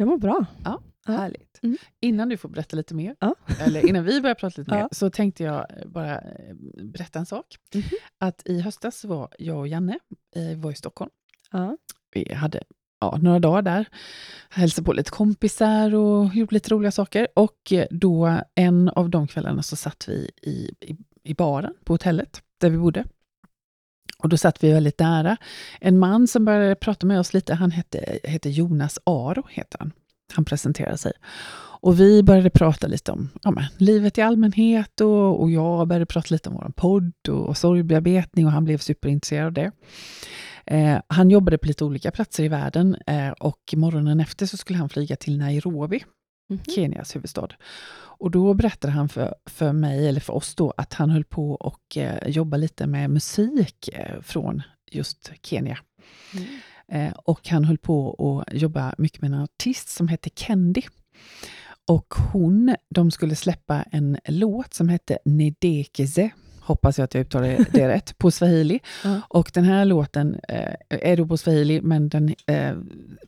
Jag mår bra. Ja, härligt. Mm. Innan du får berätta lite mer, Ja. eller innan vi börjar prata lite mer, Ja. så tänkte jag bara eh, berätta en sak. Mhm. Att i höstas var jag och Janne eh, var i Stockholm. Ja. Vi hade ja, några dagar där, hälsade på lite kompisar och gjorde lite roliga saker. Och eh, då en av de kvällarna så satt vi i, i, i baren på hotellet där vi bodde. Och då satt vi väldigt nära en man som började prata med oss lite. Han hette, hette Jonas Aro, heter han. Han presenterade sig. Och vi började prata lite om ja, men, livet i allmänhet och, och jag började prata lite om vår podd och, och sorgbearbetning och han blev superintresserad av det. Eh, han jobbade på lite olika platser i världen eh, och morgonen efter så skulle han flyga till Nairobi, Mhm. Kenias huvudstad. Och då berättade han för, för mig, eller för oss då, att han höll på och eh, jobba lite med musik eh, från just Kenya. Mm. Eh, och han höll på att jobba mycket med en artist som hette Kendi. Och hon, de skulle släppa en låt som hette Nedekeze, hoppas jag att jag uttalar det rätt, på swahili. Ja. Och den här låten eh, är då på swahili, men den, eh,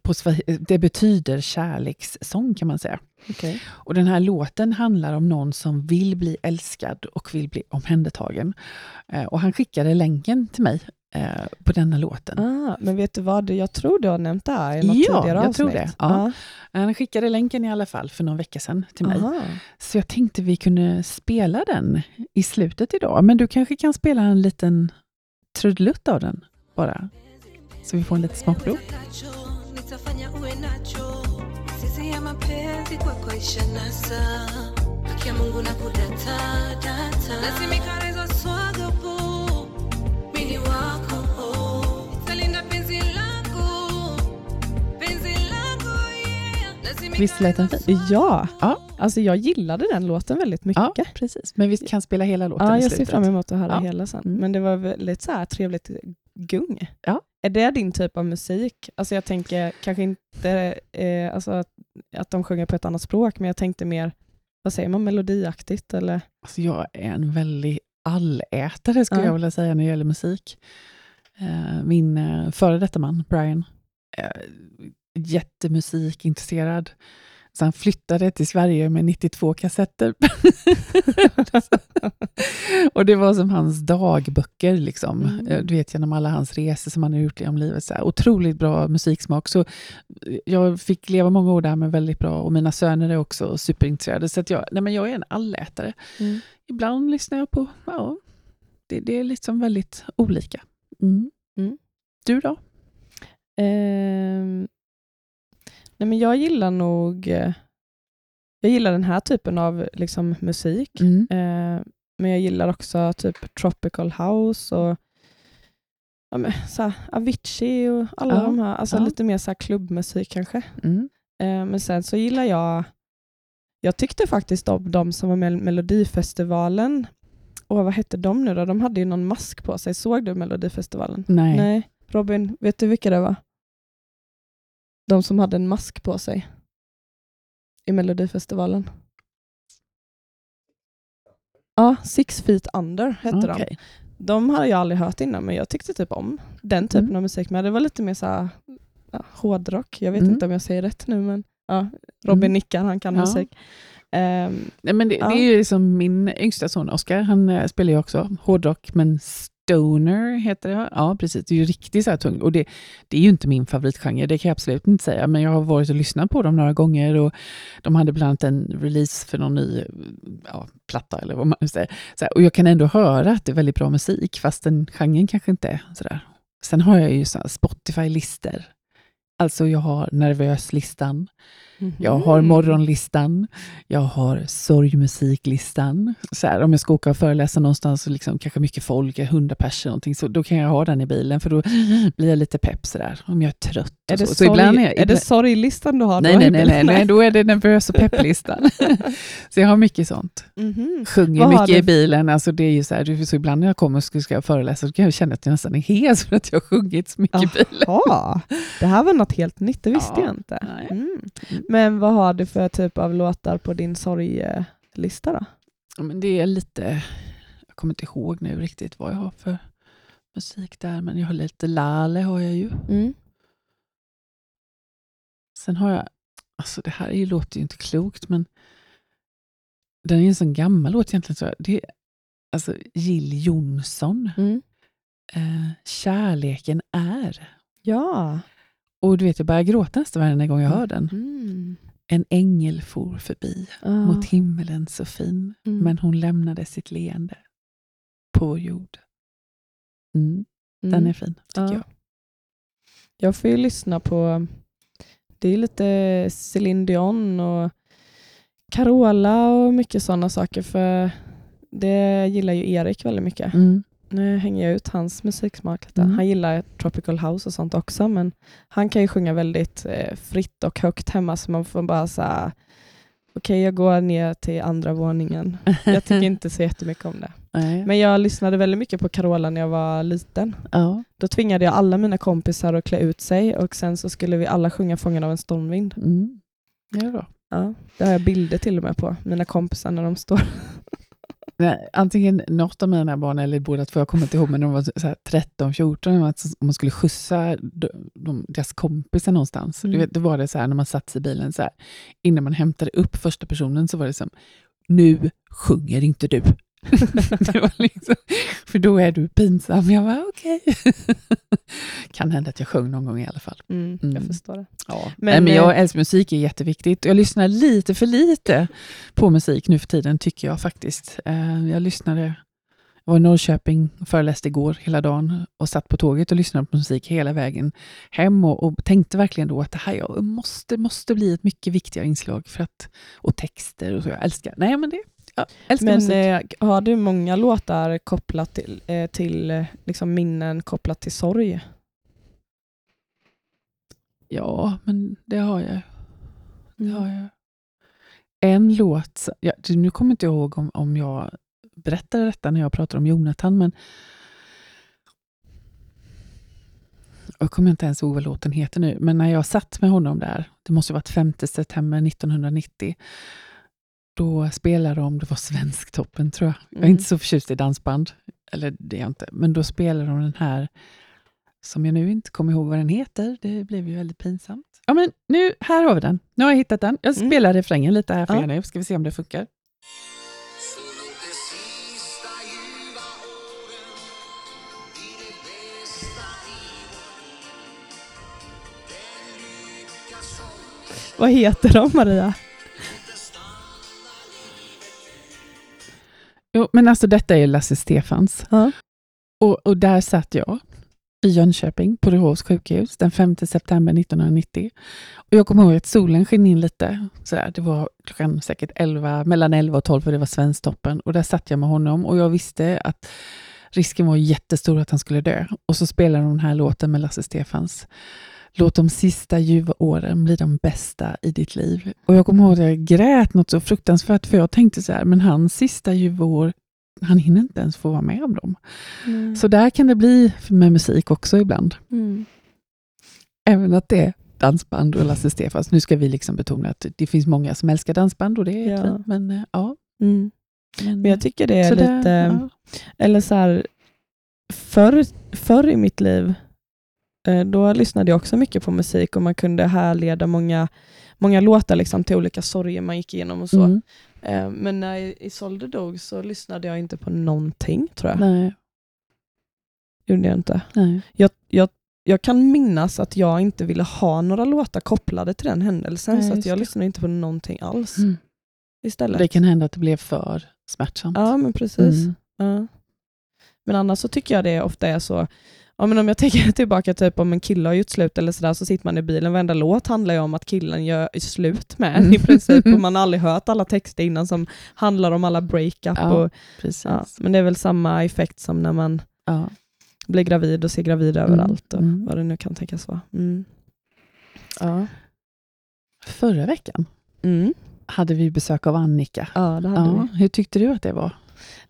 på swahili, det betyder kärlekssång kan man säga. Okej. Och den här låten handlar om någon som vill bli älskad och vill bli omhändertagen. Eh, och han skickade länken till mig eh, på denna låten. Ah, men vet du vad, jag tror du har nämnt det här i något Ja, tidigare jag avsnitt. tror det. Ja. Han skickade länken i alla fall för någon vecka sedan till mig. Aha. Så jag tänkte vi kunde spela den i slutet idag. Men du kanske kan spela en liten trudelutt av den bara. Så vi får en liten smakprov. Haki ya mungu na kudata data lazimika swaga Visst lät den fin? Ja, Ja. alltså jag gillade den låten väldigt mycket. Ja, precis. Men vi kan spela hela låten Ja, i jag ser slutet. fram emot att höra Ja. hela sen. Mm. Men det var väldigt så här trevligt gung. Ja. Är det din typ av musik? Alltså jag tänker kanske inte eh, alltså att, att de sjunger på ett annat språk, men jag tänkte mer, vad säger man, melodiaktigt eller? Alltså jag är en väldig allätare skulle Ja. jag vilja säga när det gäller musik. Eh, Min eh, före detta man, Brian, eh, jättemusikintresserad. Så han flyttade till Sverige med 92 kassetter. och det var som hans dagböcker, liksom. Mm. Du vet genom alla hans resor som han har gjort genom livet. Så här, otroligt bra musiksmak. Så eh, jag fick leva många år där med väldigt bra, och mina söner är också superintresserade. Så jag, nej men jag är en allätare. Mm. Ibland lyssnar jag på, ja, det, det är liksom väldigt olika. Mm. Mm. Du då? Ehm, nej men jag gillar nog, eh, jag gillar den här typen av liksom, musik. Mm. Eh, men jag gillar också typ tropical house och ja, men, så här, Avicii och alla Ja, de här. Alltså ja. lite mer så här klubbmusik kanske. Mm. Eh, men sen så gillar jag, jag tyckte faktiskt om de som var med i Melodifestivalen. Och vad hette de nu då? De hade ju någon mask på sig. Såg du Melodifestivalen? Nej. Nej. Robin, vet du vilka det var? De som hade en mask på sig i Melodifestivalen. Ja, Six Feet Under hette de. Okej. De hade jag aldrig hört innan, men jag tyckte typ om den typen Mm. av musik. Men det var lite mer så här, ja, hårdrock. Jag vet Mm. inte om jag säger rätt nu, men ja, Robin Mm. nickar, han kan Ja. musik. Ehm, Nej, men det, Ja. det är ju som min yngsta son Oscar, han eh, spelar ju också hårdrock, men stoner heter det. Ja, precis. Det är ju riktigt så här tungt. Och det, det är ju inte min favoritgenre, det kan jag absolut inte säga, men jag har varit och lyssnat på dem några gånger och de hade bland annat en release för någon ny ja, platta, eller vad man nu säger. Så här, och jag kan ändå höra att det är väldigt bra musik, fast den genren kanske inte är sådär. Sen har jag ju Spotify-listor. Alltså jag har Nervös-listan, jag har mhm. morgonlistan, jag har sorgmusiklistan. Så här, om jag ska åka och föreläsa någonstans, och liksom, kanske mycket folk, hundra personer, någonting, så då kan jag ha den i bilen, för då blir jag lite pepp sådär, om jag är trött. Är det, så. så sorg, ibland är, är, det ibland, sorglistan du har nej, då? nej, nej, nej, nej, då är det nervös och pepplistan. så jag har mycket sånt. Mhm. Sjunger Vad mycket i bilen. Alltså det är ju så, här, så ibland när jag kommer och ska, ska föreläsa, så kan jag känna att jag nästan är hes för att jag har sjungit så mycket i bilen. Det här var något helt nytt, det visste Ja, jag inte. Mm. Men vad har du för typ av låtar på din sorglista då? Ja, Men det är lite, jag kommer inte ihåg nu riktigt vad jag har för musik där, men jag har lite Lale har jag ju. Mm. Sen har jag, alltså det här är ju, låter ju inte klokt, men den är en sån gammal låt egentligen. Så det är, alltså Jill Johnson, Mm. eh, Kärleken är. Ja. Och du vet, jag börjar gråta nästan varje gång jag hör den. Mm. En ängel for förbi Ja. mot himmelen så fin, Mm. men hon lämnade sitt leende på jord. Mm, den Mm. är fin, tycker Ja. jag. Jag får ju lyssna på, det är lite Céline Dion och Carola och mycket sådana saker för det gillar ju Erik väldigt mycket. Mm. Nu hänger jag ut hans musiksmak lite. Mm. Han gillar tropical house och sånt också men han kan ju sjunga väldigt eh, fritt och högt hemma så man får bara säga okej jag går ner till andra våningen. Jag tycker inte så jättemycket om det. Nej. Men jag lyssnade väldigt mycket på Carola när jag var liten. ja. Då tvingade jag alla mina kompisar att klä ut sig och sen så skulle vi alla sjunga Fången av en stormvind. Mm. Ja, då. Ja, det har jag bilder till och med på, mina kompisar när de står. Nej, antingen något av mina barn eller båda två, jag kommer inte ihåg, men de var så här 13-14, om man skulle skjutsa de, de, deras kompisar någonstans. Mm. Du vet, då var det så här när man satt i bilen, så här, innan man hämtade upp första personen så var det som, nu sjunger inte du. det var liksom, för då är du pinsam. Jag var okej. kan hända att jag sjöng någon gång i alla fall. Mm, Mm. Jag förstår det. Ja. Men, Men, Nej, men jag eh, älskar musik, är jätteviktigt. Jag lyssnar lite för lite på musik nu för tiden, tycker jag faktiskt. Eh, Jag lyssnade, jag var i Norrköping och föreläste igår hela dagen och satt på tåget och lyssnade på musik hela vägen hem och, och tänkte verkligen då att det här jag måste, måste bli ett mycket viktigare inslag för att, och texter och så. Jag älskar, nej men det, älskar Men musik. eh, har du många låtar kopplat till, eh, till eh, liksom minnen kopplat till sorg? Ja, men det har jag. Det Mm. har jag. En låt, ja, nu kommer inte jag ihåg om, om jag berättade detta när jag pratade om Jonathan, men jag kommer inte ens ihåg vad låten heter nu, men när jag satt med honom där, det måste ha varit 5 september 1990, då spelade de, det var Svensktoppen tror jag. Jag är Mm. inte så förtjust i dansband, eller det är jag inte, men då spelade de den här som jag nu inte kommer ihåg vad den heter. Det blev ju väldigt pinsamt. Ja, men nu, här har vi den. Nu har jag hittat den. Jag Mm. spelar refrängen lite här för Ja. er nu. Ska vi se om det funkar. Vad heter de Maria? Jo, men alltså detta är Lasse Stefans. Ja. Och, och där satt jag i Jönköping på Ryhovs sjukhus den 5 september 1990. Och jag kommer ihåg att solen sken in lite. Sådär. Det var klockan säkert 11, mellan 11 och 12 för det var Svensktoppen. Och där satt jag med honom och jag visste att risken var jättestor att han skulle dö. Och så spelade de den här låten med Lasse Stefans. Låt de sista ljuva åren bli de bästa i ditt liv. Och jag kommer ihåg att jag grät något så fruktansvärt för jag tänkte så här, men hans sista ljuva år, han hinner inte ens få vara med om dem. Så där kan det bli med musik också ibland. Mm. Även att det är dansband och Lasse Stefans. Nu ska vi liksom betona att det finns många som älskar dansband och det är Ja. jättefint, men eh, ja. Mm. Men, Men jag tycker det är så där, lite, ja. eller så här, förr, förr i mitt liv, då lyssnade jag också mycket på musik och man kunde härleda många, många låtar liksom till olika sorger man gick igenom och så. Mm. Eh, Men när Isolde dog så lyssnade jag inte på någonting tror jag. Nej, Gjorde jag inte. nej. Jag, jag, jag kan minnas att jag inte ville ha några låtar kopplade till den händelsen Nej, så att jag lyssnade inte på någonting alls Mm. istället. Det kan hända att det blev för smärtsamt. Ja men precis. Mm. Ja. Men annars så tycker jag det ofta är så, ja, men om jag tänker tillbaka typ om en kille har gjort slut eller sådär så sitter man i bilen, varenda låt handlar ju om att killen gör slut med en i Mm. princip och man har aldrig hört alla texter innan som handlar om alla breakup. Ja, Och, ja, men det är väl samma effekt som när man Ja. blir gravid och ser gravid överallt och mm. vad det nu kan tänkas vara. Mm. Ja. Förra veckan Mm. hade vi besök av Annika. ja, det hade vi. hur tyckte du att det var?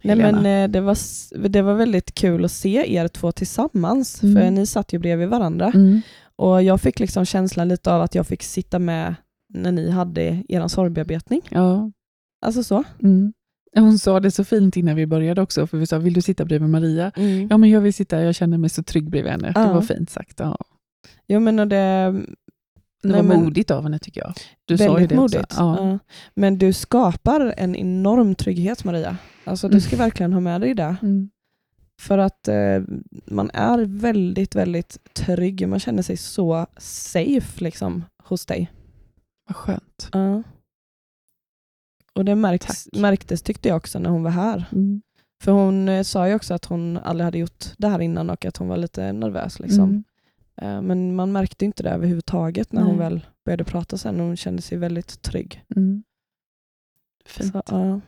Nej, Helena? men, eh, det, var, det var väldigt kul att se er två tillsammans, Mm. för ni satt ju bredvid varandra. Mm. Och jag fick liksom känslan lite av att jag fick sitta med när ni hade er sorgbearbetning. Ja. Alltså så. Mm. Hon sa det så fint innan vi började också, för vi sa, vill du sitta bredvid Maria? Mm. Ja, men jag vill sitta, jag känner mig så trygg bredvid henne. Ja. Det var fint sagt. Ja. Jo, men och det, Det Nej, var men- modigt av henne tycker jag. Du sa ju Väldigt det modigt. också. Ja. Ja. Men du skapar en enorm trygghet Maria. Alltså, du ska Mm. verkligen ha med dig det. Mm. För att eh, man är väldigt, väldigt trygg. Man känner sig så safe liksom, hos dig. Vad skönt. Ja. Och det märks, Tack. märktes tyckte jag också när hon var här. Mm. För hon eh, sa ju också att hon aldrig hade gjort det här innan och att hon var lite nervös. Liksom. Eh, Men man märkte inte det överhuvudtaget när hon Nej. väl började prata sen. Hon kände sig väldigt trygg. Mm. Fint. Så, ja.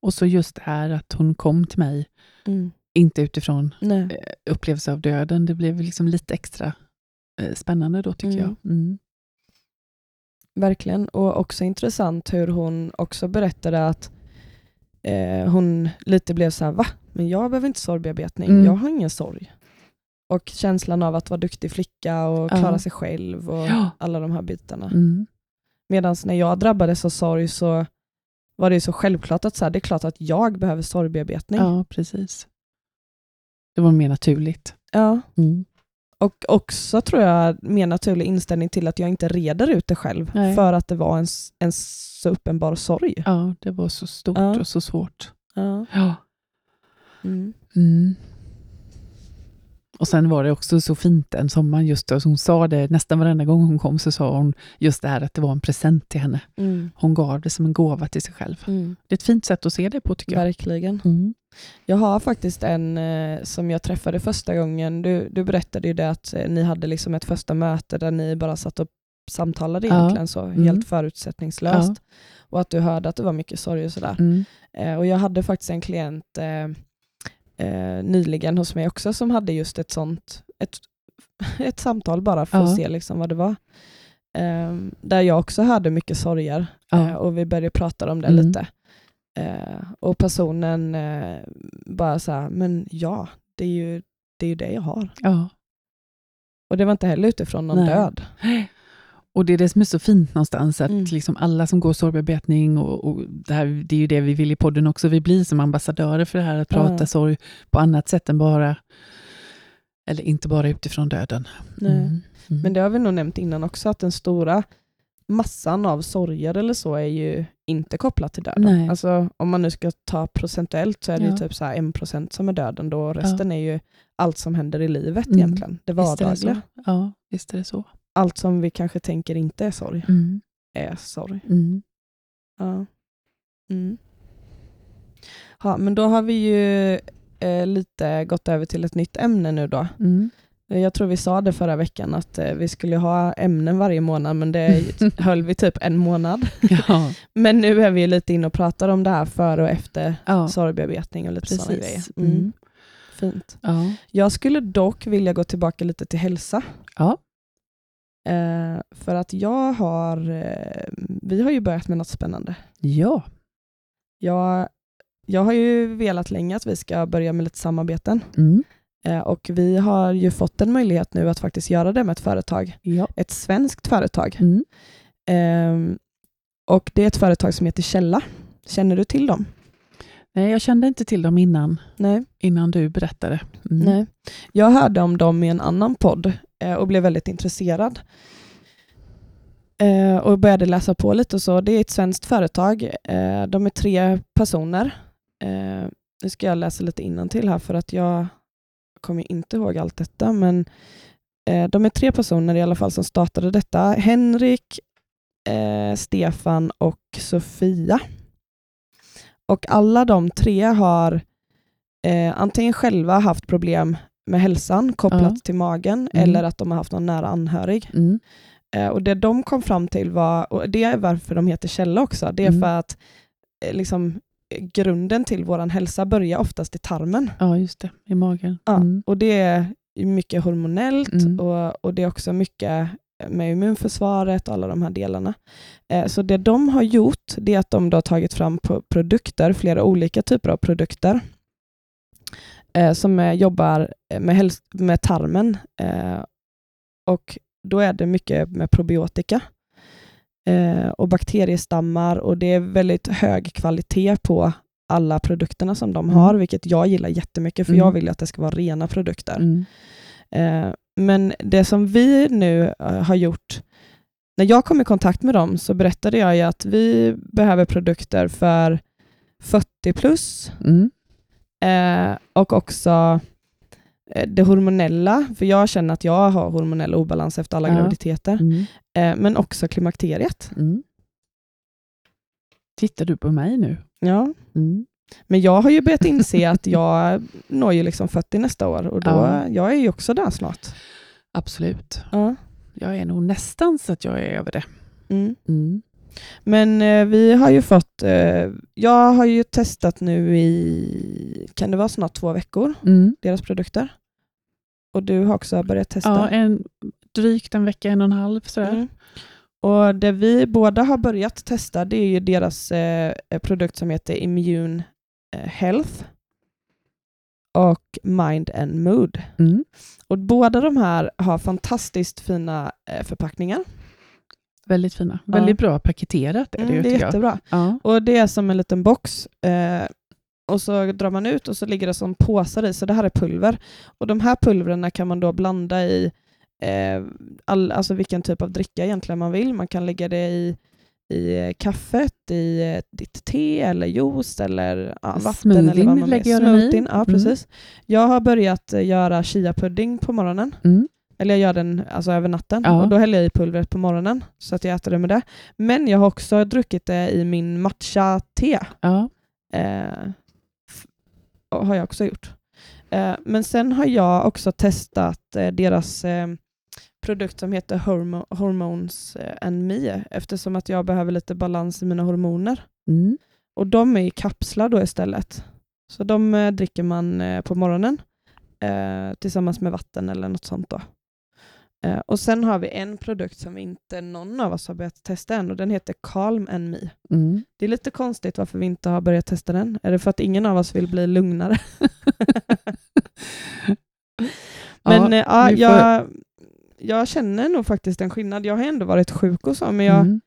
Och så just det här att hon kom till mig, mm. inte utifrån Nej. eh, upplevelse av döden. Det blev liksom lite extra eh, spännande då tycker Mm. jag. Mm. Verkligen. Och också intressant hur hon också berättade att eh, hon lite blev så här, va? Men jag behöver inte sorgbearbetning. Mm. Jag har ingen sorg. Och känslan av att vara duktig flicka och Ja. klara sig själv och Ja. alla de här bitarna. Mm. Medan när jag drabbades av sorg så var det så självklart att så här, det är klart att jag behöver sorgbearbetning. Ja, precis. Det var mer naturligt. Ja. Mm. Och också tror jag mer naturlig inställning till att jag inte reder ut det själv Nej. för att det var en, en så uppenbar sorg. Ja, det var så stort Ja. och så svårt. Ja. Ja. Mm. Mm. Och sen var det också så fint en sommar, just så hon sa det nästan varenda gång hon kom, så sa hon just det här att det var en present till henne. Mm. Hon gav det som en gåva till sig själv. Mm. Det är ett fint sätt att se det på tycker jag. Verkligen. Mm. Jag har faktiskt en eh, som jag träffade första gången. Du, du berättade ju det att eh, ni hade liksom ett första möte där ni bara satt och samtalade Ja. egentligen så Mm. helt förutsättningslöst. Och att du hörde att det var mycket sorg och sådär. Mm. Eh, och jag hade faktiskt en klient eh, eh, nyligen hos mig också som hade just ett sånt, ett, ett samtal bara för Ja. att se liksom vad det var. Eh, där jag också hörde mycket sorger Ja. eh, och vi började prata om det Mm. lite. Eh, och personen eh, bara så här, men ja, det är ju det, är ju det jag har. ja. Och det var inte heller utifrån någon Nej. död. Och det är det som är så fint någonstans, att Mm. liksom alla som går sorgbearbetning, och, och det, här, det är ju det vi vill i podden också, vi blir som ambassadörer för det här, att prata Ja. sorg på annat sätt än bara, eller inte bara utifrån döden. Mm. Mm. Men det har vi nog nämnt innan också, att den stora massan av sorger eller så är ju inte kopplat till döden. Nej. Alltså, om man nu ska ta procentuellt så är det Ja. typ så här 1% som är döden då, och resten är ju allt som händer i livet Mm. egentligen. Det Visst är det vardagliga. så. Ja, visst är det så. Allt som vi kanske tänker inte är sorg, Mm. är sorg. Mm. Ja. Mm. Ja, men då har vi ju eh, lite gått över till ett nytt ämne nu då. Mm. Jag tror vi sa det förra veckan att eh, vi skulle ha ämnen varje månad men det höll vi typ en månad. Ja, Men nu är vi lite inne och pratar om det här före och efter ja. sorgbearbetning och lite sådana grejer. precis. Mm. Mm. Fint. Ja. Jag skulle dock vilja gå tillbaka lite till hälsa. Ja. Eh, för att jag har, eh, vi har ju börjat med något spännande. ja. Jag, jag har ju velat länge att vi ska börja med lite samarbeten. Mm. Eh, och vi har ju fått en möjlighet nu att faktiskt göra det med ett företag. ja. Ett svenskt företag. Mm. Ehm, och det är ett företag som heter Källa. Känner du till dem? Nej, jag kände inte till dem innan, Nej. innan du berättade. Mm. Nej. Jag hörde om dem i en annan podd eh, och blev väldigt intresserad. Eh, och började läsa på lite och så. Det är ett svenskt företag. Eh, de är tre personer. Eh, nu ska jag läsa lite till här för att jag kommer inte ihåg allt detta. Men de är tre personer i alla fall som startade detta. Henrik, Stefan och Sofia. Och alla de tre har eh, antingen själva haft problem med hälsan kopplat Ja. till magen Mm. eller att de har haft någon nära anhörig. Mm. Eh, och Det de kom fram till var, och det är varför de heter källa också, det är Mm. för att eh, liksom, grunden till vår hälsa börjar oftast i tarmen. Ja, just det. I magen. Ja, Mm. Och det är mycket hormonellt Mm. och, och det är också mycket med immunförsvaret och alla de här delarna. Eh, så det de har gjort det är att de har tagit fram produkter, flera olika typer av produkter eh, som jobbar med, med tarmen. Eh, och då är det mycket med probiotika och bakteriestammar och det är väldigt hög kvalitet på alla produkterna som de Mm. har, vilket jag gillar jättemycket för Mm. jag vill att det ska vara rena produkter. Mm. Men det som vi nu eh, har gjort när jag kom i kontakt med dem så berättade jag ju att vi behöver produkter för 40 plus Mm. eh, och också eh, det hormonella, för jag känner att jag har hormonell obalans efter alla Ja. graviditeter, Mm. eh, men också klimakteriet. Mm. Tittar du på mig nu? Ja. Mm. Men jag har ju börjat inse att jag når ju liksom 40 nästa år och då, Ja. jag är ju också där snart. Absolut. Ja. Jag är nog nästan så att jag är över det. Mm. Mm. Men eh, vi har ju fått, eh, jag har ju testat nu i, kan det vara snart två veckor, Mm. deras produkter. Och du har också börjat testa. Ja, en, drygt en vecka, en och en halv sådär. Mm. Och det vi båda har börjat testa det är ju deras eh, produkt som heter Immune Health och Mind and Mood. Mm. Och båda de här har fantastiskt fina eh, förpackningar. Väldigt fina. Ja. Väldigt bra paketerat är det, Mm, ju, det är jättebra. Ja. Och det är som en liten box. Eh, och så drar man ut och så ligger det som påsar i, så det här är pulver. Och de här pulverna kan man då blanda i eh, all, alltså vilken typ av dricka egentligen man vill. Man kan lägga det i, i kaffet, i eh, ditt te eller juice eller ja, vatten. eller Smoothien vad man lägger jag. Smoothien, ja Mm. precis. Jag har börjat eh, göra chia-pudding på morgonen. Mm. Eller jag gör den alltså över natten Ja. och då häller jag i pulvret på morgonen så att jag äter det med det. Men jag har också druckit det i min matcha-te. Ja. Eh, har jag också gjort. Eh, men sen har jag också testat eh, deras eh, produkt som heter Hormo- Hormones eh, and Me eftersom att jag behöver lite balans i mina hormoner. Mm. Och de är i kapslar då istället. Så de eh, dricker man eh, på morgonen eh, tillsammans med vatten eller något sånt. då. Eh, och sen har vi en produkt som inte någon av oss har börjat testa än och den heter Calm and Me. Mm. Det är lite konstigt varför vi inte har börjat testa den. Är det för att ingen av oss vill bli lugnare? men Ja, eh, ja, jag, jag känner nog faktiskt en skillnad. Jag har ändå varit sjuk och så, men jag, Mm.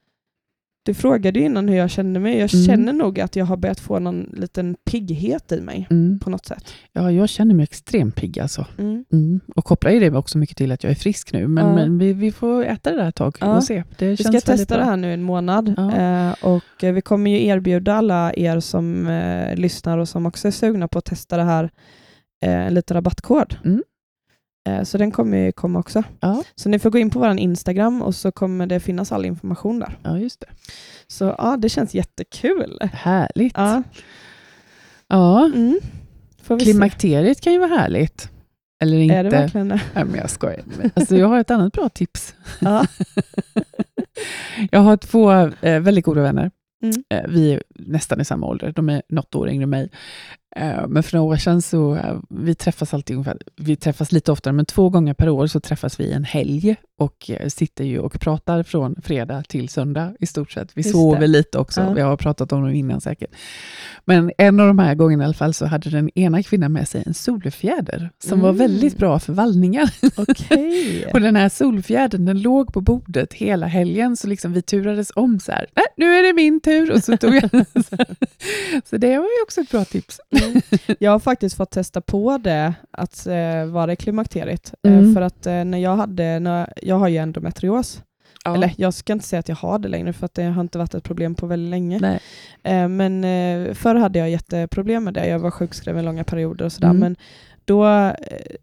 du frågade ju innan hur jag kände mig. Jag Mm. känner nog att jag har börjat få någon liten pigghet i mig Mm. på något sätt. Ja, jag känner mig extremt pigg alltså. Mm. Mm. Och kopplar ju det också mycket till att jag är frisk nu. Men, Ja. men vi, vi får äta det där ett tag Ja. och se. Det Vi ska testa bra. det här nu en månad Ja. eh, och eh, vi kommer ju erbjuda alla er som eh, lyssnar och som också är sugna på att testa det här en liten rabattkod. Eh, så den kommer ju komma också. Ja. Så ni får gå in på vår Instagram och så kommer det finnas all information där. ja, just det. Så ja, det känns jättekul. Härligt. Ja. Ja. Mm. Klimakteriet kan ju vara härligt. Eller se. inte. Är det verkligen det? Nej, men jag skojar. Alltså, jag har ett annat bra tips. Ja. Jag har två eh, väldigt goda vänner. Mm. Eh, vi är nästan i samma ålder. De är något år yngre än mig. Eh, men för några år sedan så eh, vi träffas alltid ungefär, vi träffas lite oftare, men två gånger per år så träffas vi en helg och eh, sitter ju och pratar från fredag till söndag i stort sett. Vi Just sover det. lite också. Ja. Vi har pratat om det innan säkert. Men en av de här gångerna i alla fall så hade den ena kvinnan med sig en solfjäder som var Mm. väldigt bra för vallningar. Okej. Och den här solfjädern, den låg på bordet hela helgen, så liksom vi turades om så här. Nu är det min tur. Och så, tog jag. så det var ju också ett bra tips. Jag har faktiskt fått testa på det, att eh, vara i klimakteriet. Eh, Mm. för att eh, när jag hade, när, jag har ju endometrios. Eller jag ska inte säga att jag har det längre, för att det har inte varit ett problem på väldigt länge. Eh, men eh, förr hade jag jätteproblem med det. Jag var sjukskriven långa perioder och sådär. Mm. Men då,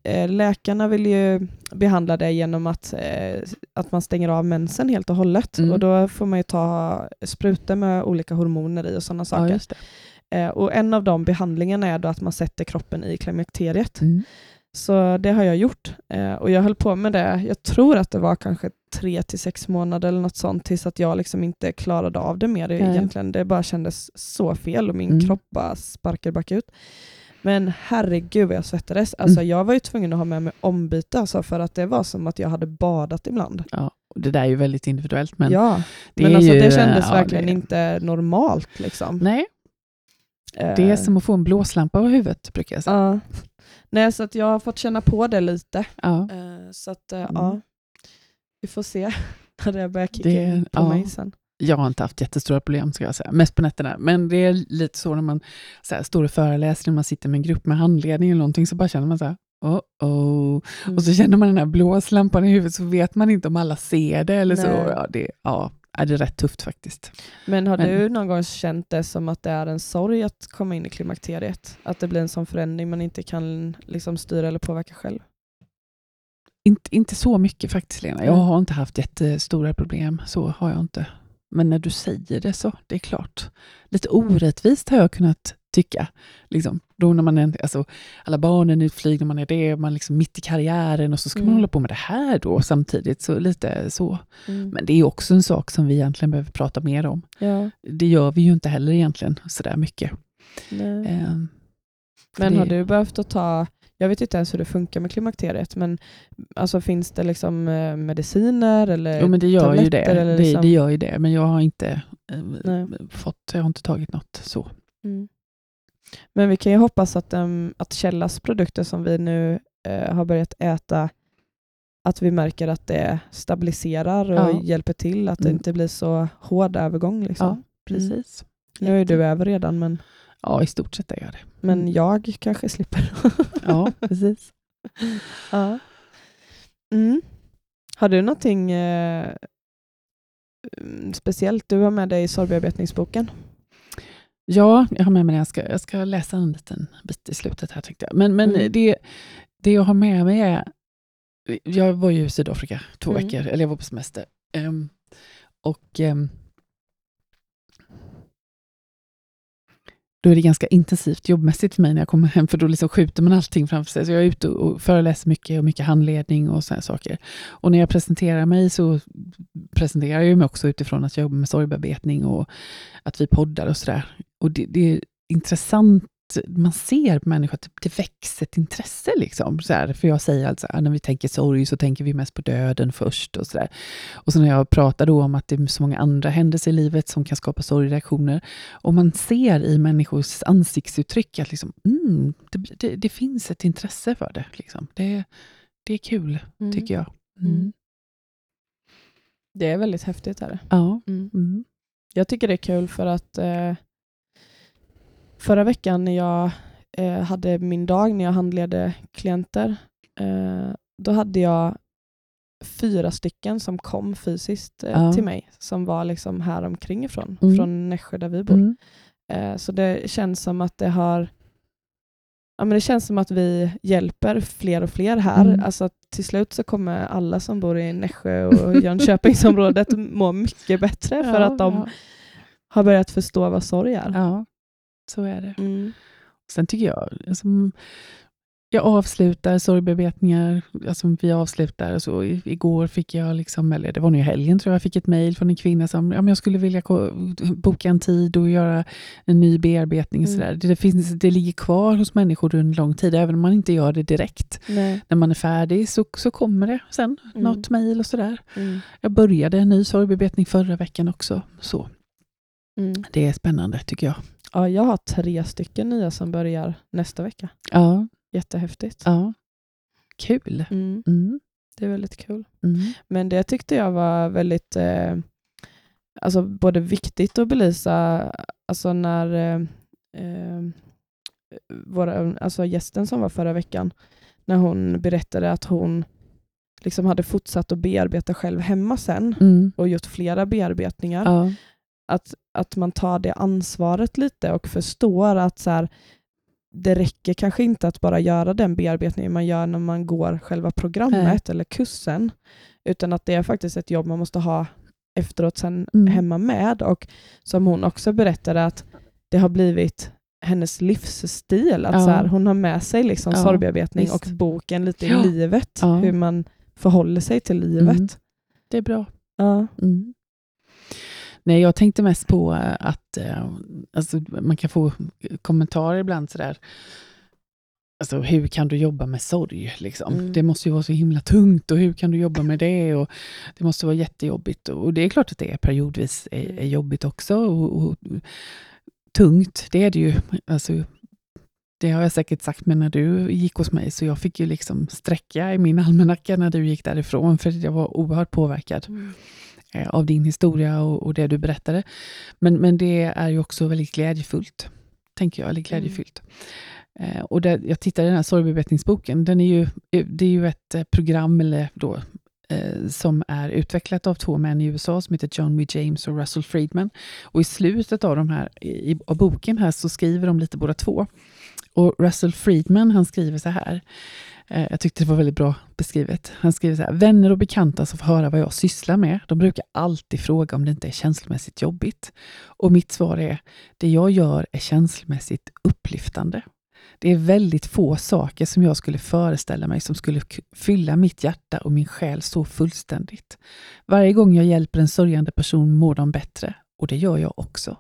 eh, läkarna vill ju behandla det genom att, eh, att man stänger av mensen helt och hållet. Mm. Och då får man ju ta sprutor med olika hormoner i och sådana Ja, saker. det. Eh, och en av de behandlingarna är då att man sätter kroppen i klimakteriet. Mm. Så det har jag gjort. Eh, och jag höll på med det, jag tror att det var kanske tre till sex månader eller något sånt, tills att jag liksom inte klarade av det mer Nej. egentligen. Det bara kändes så fel och min Mm. kropp bara sparkade bakut. Men herregud vad jag svettades. Alltså, Mm. Jag var ju tvungen att ha med mig ombyte alltså, för att det var som att jag hade badat ibland. Ja, det där är ju väldigt individuellt, men ja, det men alltså, ju, det kändes ja, verkligen det- inte normalt. Liksom. Nej, det är som att få en blåslampa över huvudet, brukar jag säga. Ja. Nej, så att jag har fått känna på det lite. Ja. Eh, Så att, eh, Mm. ja, vi får se när det börjar kicka Det- på ja. mig sen. Jag har inte haft jättestora problem, ska jag säga. Mest på nätterna. Men det är lite så när man så här, står och föreläser, när man sitter med en grupp med handledning eller någonting, så bara känner man så här, oh, oh. Mm. Och så känner man den här blåslampan i huvudet så vet man inte om alla ser det eller så. Nej. Ja, det, ja, är det rätt tufft faktiskt. Men har Men- du någon gång känt det som att det är en sorg att komma in i klimakteriet? Att det blir en sån förändring man inte kan liksom styra eller påverka själv? Inte, inte så mycket faktiskt Lena. Jag Mm. har inte haft jättestora problem. Så har jag inte. Men när du säger det så, det är klart. Lite orättvist har jag kunnat tycka. Liksom, då när man är, alltså, alla barnen är utflygna, man är det, man är liksom mitt i karriären och så ska man Mm. hålla på med det här då samtidigt. Så lite så. Men det är också en sak som vi egentligen behöver prata mer om. Ja, Det gör vi ju inte heller egentligen sådär mycket. för Men det- har du behövt att ta, jag vet inte ens hur det funkar med klimakteriet, men alltså finns det liksom eh, mediciner eller Jo, men det gör ju det. eller det. liksom- Det gör ju det, men jag har inte eh, fått, jag har inte tagit något så. Mm. Men vi kan ju hoppas att, um, att Källas produkter som vi nu eh, har börjat äta, att vi märker att det stabiliserar och Ja. hjälper till, att det Mm. inte blir så hård övergång. Liksom. Ja, precis. Nu är du över redan, men, Ja, i stort sett är jag det. men Mm. jag kanske slipper. Ja, precis. ja. mm. Har du någonting eh, mm, speciellt du har med dig i sorgbearbetningsboken? Ja, jag har med mig det. Jag ska, jag ska läsa en liten bit i slutet här tänkte jag. Men, men Mm. det, det jag har med mig är... Jag var ju i Sydafrika två Mm. veckor, eller jag var på semester. Ehm, och ehm, då är det ganska intensivt jobbmässigt för mig när jag kommer hem, för då liksom skjuter man allting framför sig. Så jag är ute och föreläser mycket och mycket handledning och sådana saker. Och när jag presenterar mig så presenterar jag mig också utifrån att jag jobbar med sorgbearbetning och att vi poddar och sådär. Och det, det är intressant, man ser på människor att det, det växer ett intresse. Liksom, så här, för jag säger alltså att när vi tänker sorg så tänker vi mest på döden först. Och så där. Och så när jag pratar då om att det är så många andra händelser i livet som kan skapa sorgreaktioner. Och man ser i människors ansiktsuttryck att liksom, mm, det, det, det finns ett intresse för det. Liksom. Det, det är kul, tycker jag. Mm. Mm. Det är väldigt häftigt. Här. Ja. Mm. Mm. Jag tycker det är kul för att eh, förra veckan när jag eh, hade min dag när jag handledde klienter, eh, då hade jag fyra stycken som kom fysiskt eh, Ja. till mig, som var liksom här omkring ifrån, Mm. från Nässjö där vi bor. Mm. Eh, så det känns som att det har Ja, men det känns som att vi hjälper fler och fler här. Mm. Alltså till slut så kommer alla som bor i Nässjö och Jönköpingsområdet må mycket bättre för Ja, att de ja. har börjat förstå vad sorg är. Ja, så är det. Mm. Sen tycker jag, liksom, jag avslutar sorgbearbetningar, alltså vi avslutar, så I, igår fick jag, liksom, eller det var nu i helgen tror jag, jag fick ett mejl från en kvinna som, ja men jag skulle vilja boka en tid och göra en ny bearbetning. Mm. sådär. Det, det, finns, det ligger kvar hos människor under lång tid, även om man inte gör det direkt. Nej. När man är färdig så, så kommer det sen Mm. något mejl och sådär. Mm. Jag började en ny sorgbearbetning förra veckan också. Så Mm. det är spännande tycker jag. Ja, jag har tre stycken nya som börjar nästa vecka. Ja, Jättehäftigt. ja. Kul. Mm. Mm. Det är väldigt kul. Mm. Men det tyckte jag var väldigt eh, alltså både viktigt att belysa alltså när eh, eh, våra, alltså gästen som var förra veckan, när hon berättade att hon liksom hade fortsatt att bearbeta själv hemma sen Mm. och gjort flera bearbetningar. Ja. Att, att man tar det ansvaret lite och förstår att så här, det räcker kanske inte att bara göra den bearbetningen man gör när man går själva programmet eller kursen, utan att det är faktiskt ett jobb man måste ha efteråt sen Mm. hemma med. Och som hon också berättade att det har blivit hennes livsstil. Att Ja. så här, hon har med sig liksom Ja, sorgbearbetning och boken lite Ja. i livet. Ja. Hur man förhåller sig till livet. Mm. Det är bra. Ja. Mm. Nej, jag tänkte mest på eh, att eh, alltså, man kan få kommentarer ibland sådär. Alltså, hur kan du jobba med sorg? Liksom? Mm. Det måste ju vara så himla tungt och hur kan du jobba med det? Och det måste vara jättejobbigt. Och det är klart att det är periodvis är, Mm. är jobbigt också. Och, och, tungt, det är det ju. Alltså, det har jag säkert sagt med när du gick hos mig, så jag fick ju liksom sträcka i min almanacka när du gick därifrån, för jag var oerhört påverkad eh, av din historia och, och det du berättade. Men, men det är ju också väldigt glädjefullt, tänker jag, eller glädjefyllt. Eh, och det, jag tittade i den här sorgbearbetningsboken, den är ju, det är ju ett eh, program eller då, eh, som är utvecklat av två män i USA som heter John W. James och Russell Friedman. Och i slutet av, de här, i, av boken här så skriver de lite båda två. Och Russell Friedman han skriver så här, eh, Eh, jag tyckte det var väldigt bra beskrivet. Han skriver så här, vänner och bekanta som får höra vad jag sysslar med, de brukar alltid fråga om det inte är känslomässigt jobbigt. Och mitt svar är, det jag gör är känslomässigt upplyftande. Det är väldigt få saker som jag skulle föreställa mig som skulle fylla mitt hjärta och min själ så fullständigt. Varje gång jag hjälper en sörjande person mår de bättre, och det gör jag också.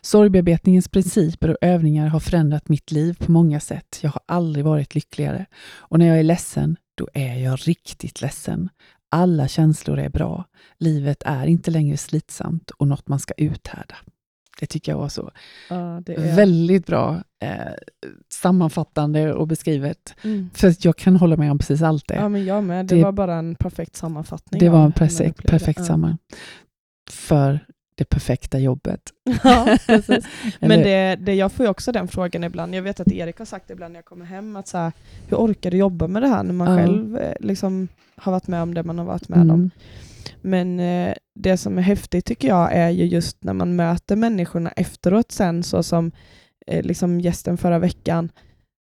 Sorgbearbetningens principer och övningar har förändrat mitt liv på många sätt. Jag har aldrig varit lyckligare. Och när jag är ledsen, då är jag riktigt ledsen. Alla känslor är bra. Livet är inte längre slitsamt och något man ska uthärda. Det tycker jag var så Ja, är... väldigt bra eh, sammanfattande och beskrivet. Mm. För jag kan hålla med om precis allt det. Ja, men jag med. Det, Det- var bara en perfekt sammanfattning. det var en perfekt, perfekt Ja. samman. För det perfekta jobbet. Ja, precis. Men det, det, jag får ju också den frågan ibland. Jag vet att Erik har sagt det ibland när jag kommer hem, att så här, hur orkar du jobba med det här när man Ja. själv eh, liksom har varit med om det man har varit med om? Mm. Men eh, det som är häftigt tycker jag är ju just när man möter människorna efteråt sen, så som eh, liksom gästen förra veckan,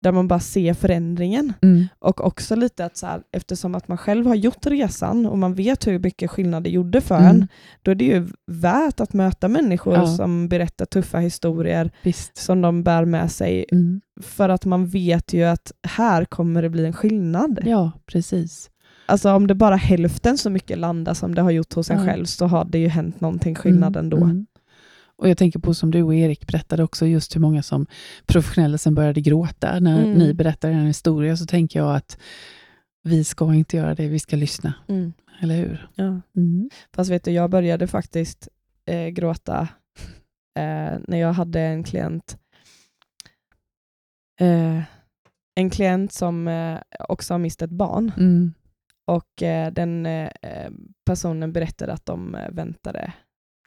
där man bara ser förändringen. Mm. Och också lite att så här, eftersom att man själv har gjort resan och man vet hur mycket skillnad det gjorde för Mm. en, då är det ju värt att möta människor Ja. som berättar tuffa historier Visst. som de bär med sig. Mm. För att man vet ju att här kommer det bli en skillnad. Ja, precis. Alltså om det bara hälften så mycket landar som det har gjort hos en själv så har det ju hänt någonting skillnad Mm, ändå. Och jag tänker på som du och Erik berättade också, just hur många som professionella som började gråta när Mm. ni berättar en historia, så tänker jag att vi ska inte göra det, vi ska lyssna. Mm. Eller hur? Ja. Mm. Fast vet du, jag började faktiskt eh, gråta eh, när jag hade en klient eh, en klient som eh, också har mist ett barn Mm. och eh, den eh, personen berättade att de väntade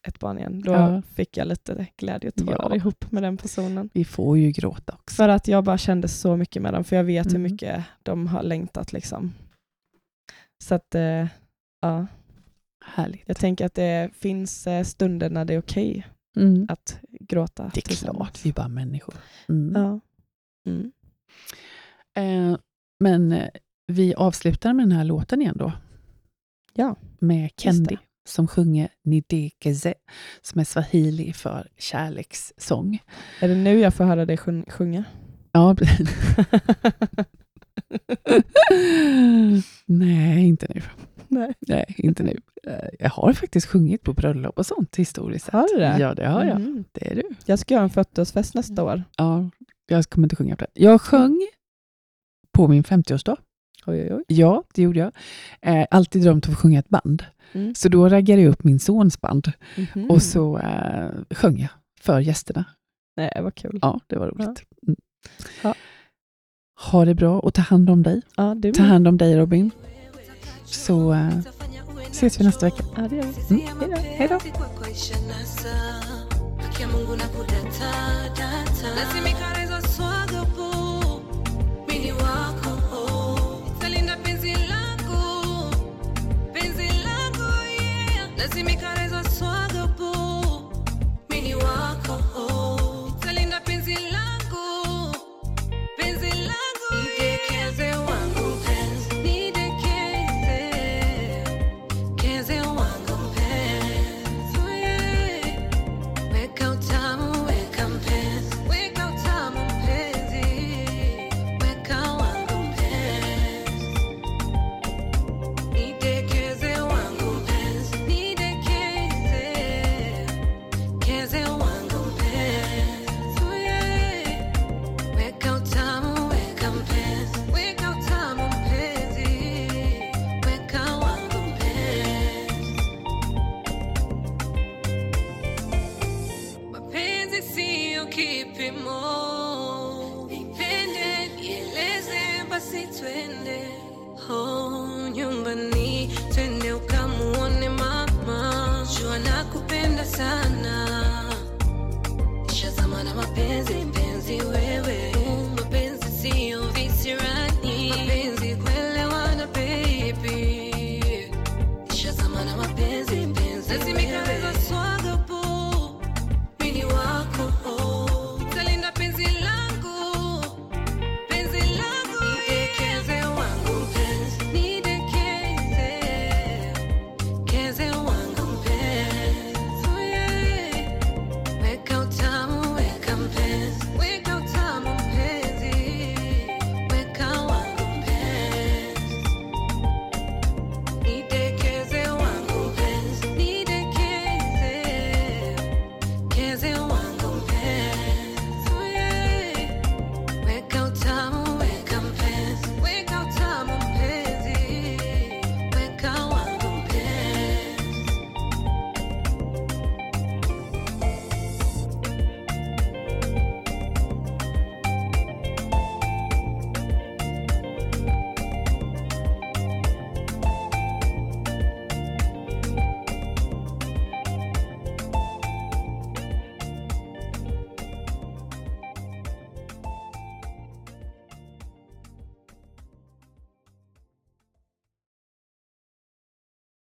ett barn igen. Då Ja. fick jag lite glädjetårar Ja. ihop med den personen. Vi får ju gråta också. För att jag bara kände så mycket med dem, för jag vet hur Mm. mycket de har längtat. liksom. Så att, eh, ja, Härligt. jag tänker att det finns eh, stunder när det är okej Mm. att gråta. Det är klart, vi är bara människor. Mm. Ja. Mm. Eh, men eh, vi avslutar med den här låten igen då. Ja, Med Kendi. Som sjunger Nidekeze, som är swahili för kärlekssång. Är det nu jag får höra dig sjung- sjunga? Ja. Nej, inte nu. Nej. Nej, inte nu. Eh, Jag har faktiskt sjungit på bröllop och sånt historiskt sett. Har du det? Ja, det har jag. Mhm. Det är du. Jag ska göra en 40-årsfest nästa år. Ja, jag kommer inte sjunga på det. Jag sjöng på min 50-årsdag. Oj, oj, oj. Ja, det gjorde jag. Eh, alltid drömt om att sjunga ett band. Mm. Så då raggade jag upp min sons band Mhm. och så eh, sjöng jag för gästerna. Nej, vad kul. Ja, det var roligt. Mm. Ja. Ha det bra och ta hand om dig. Ja, du Ta hand om dig Robin. Så eh, ses vi nästa vecka. Ja, det gör vi. Mm. Hej då. kwako ishanasa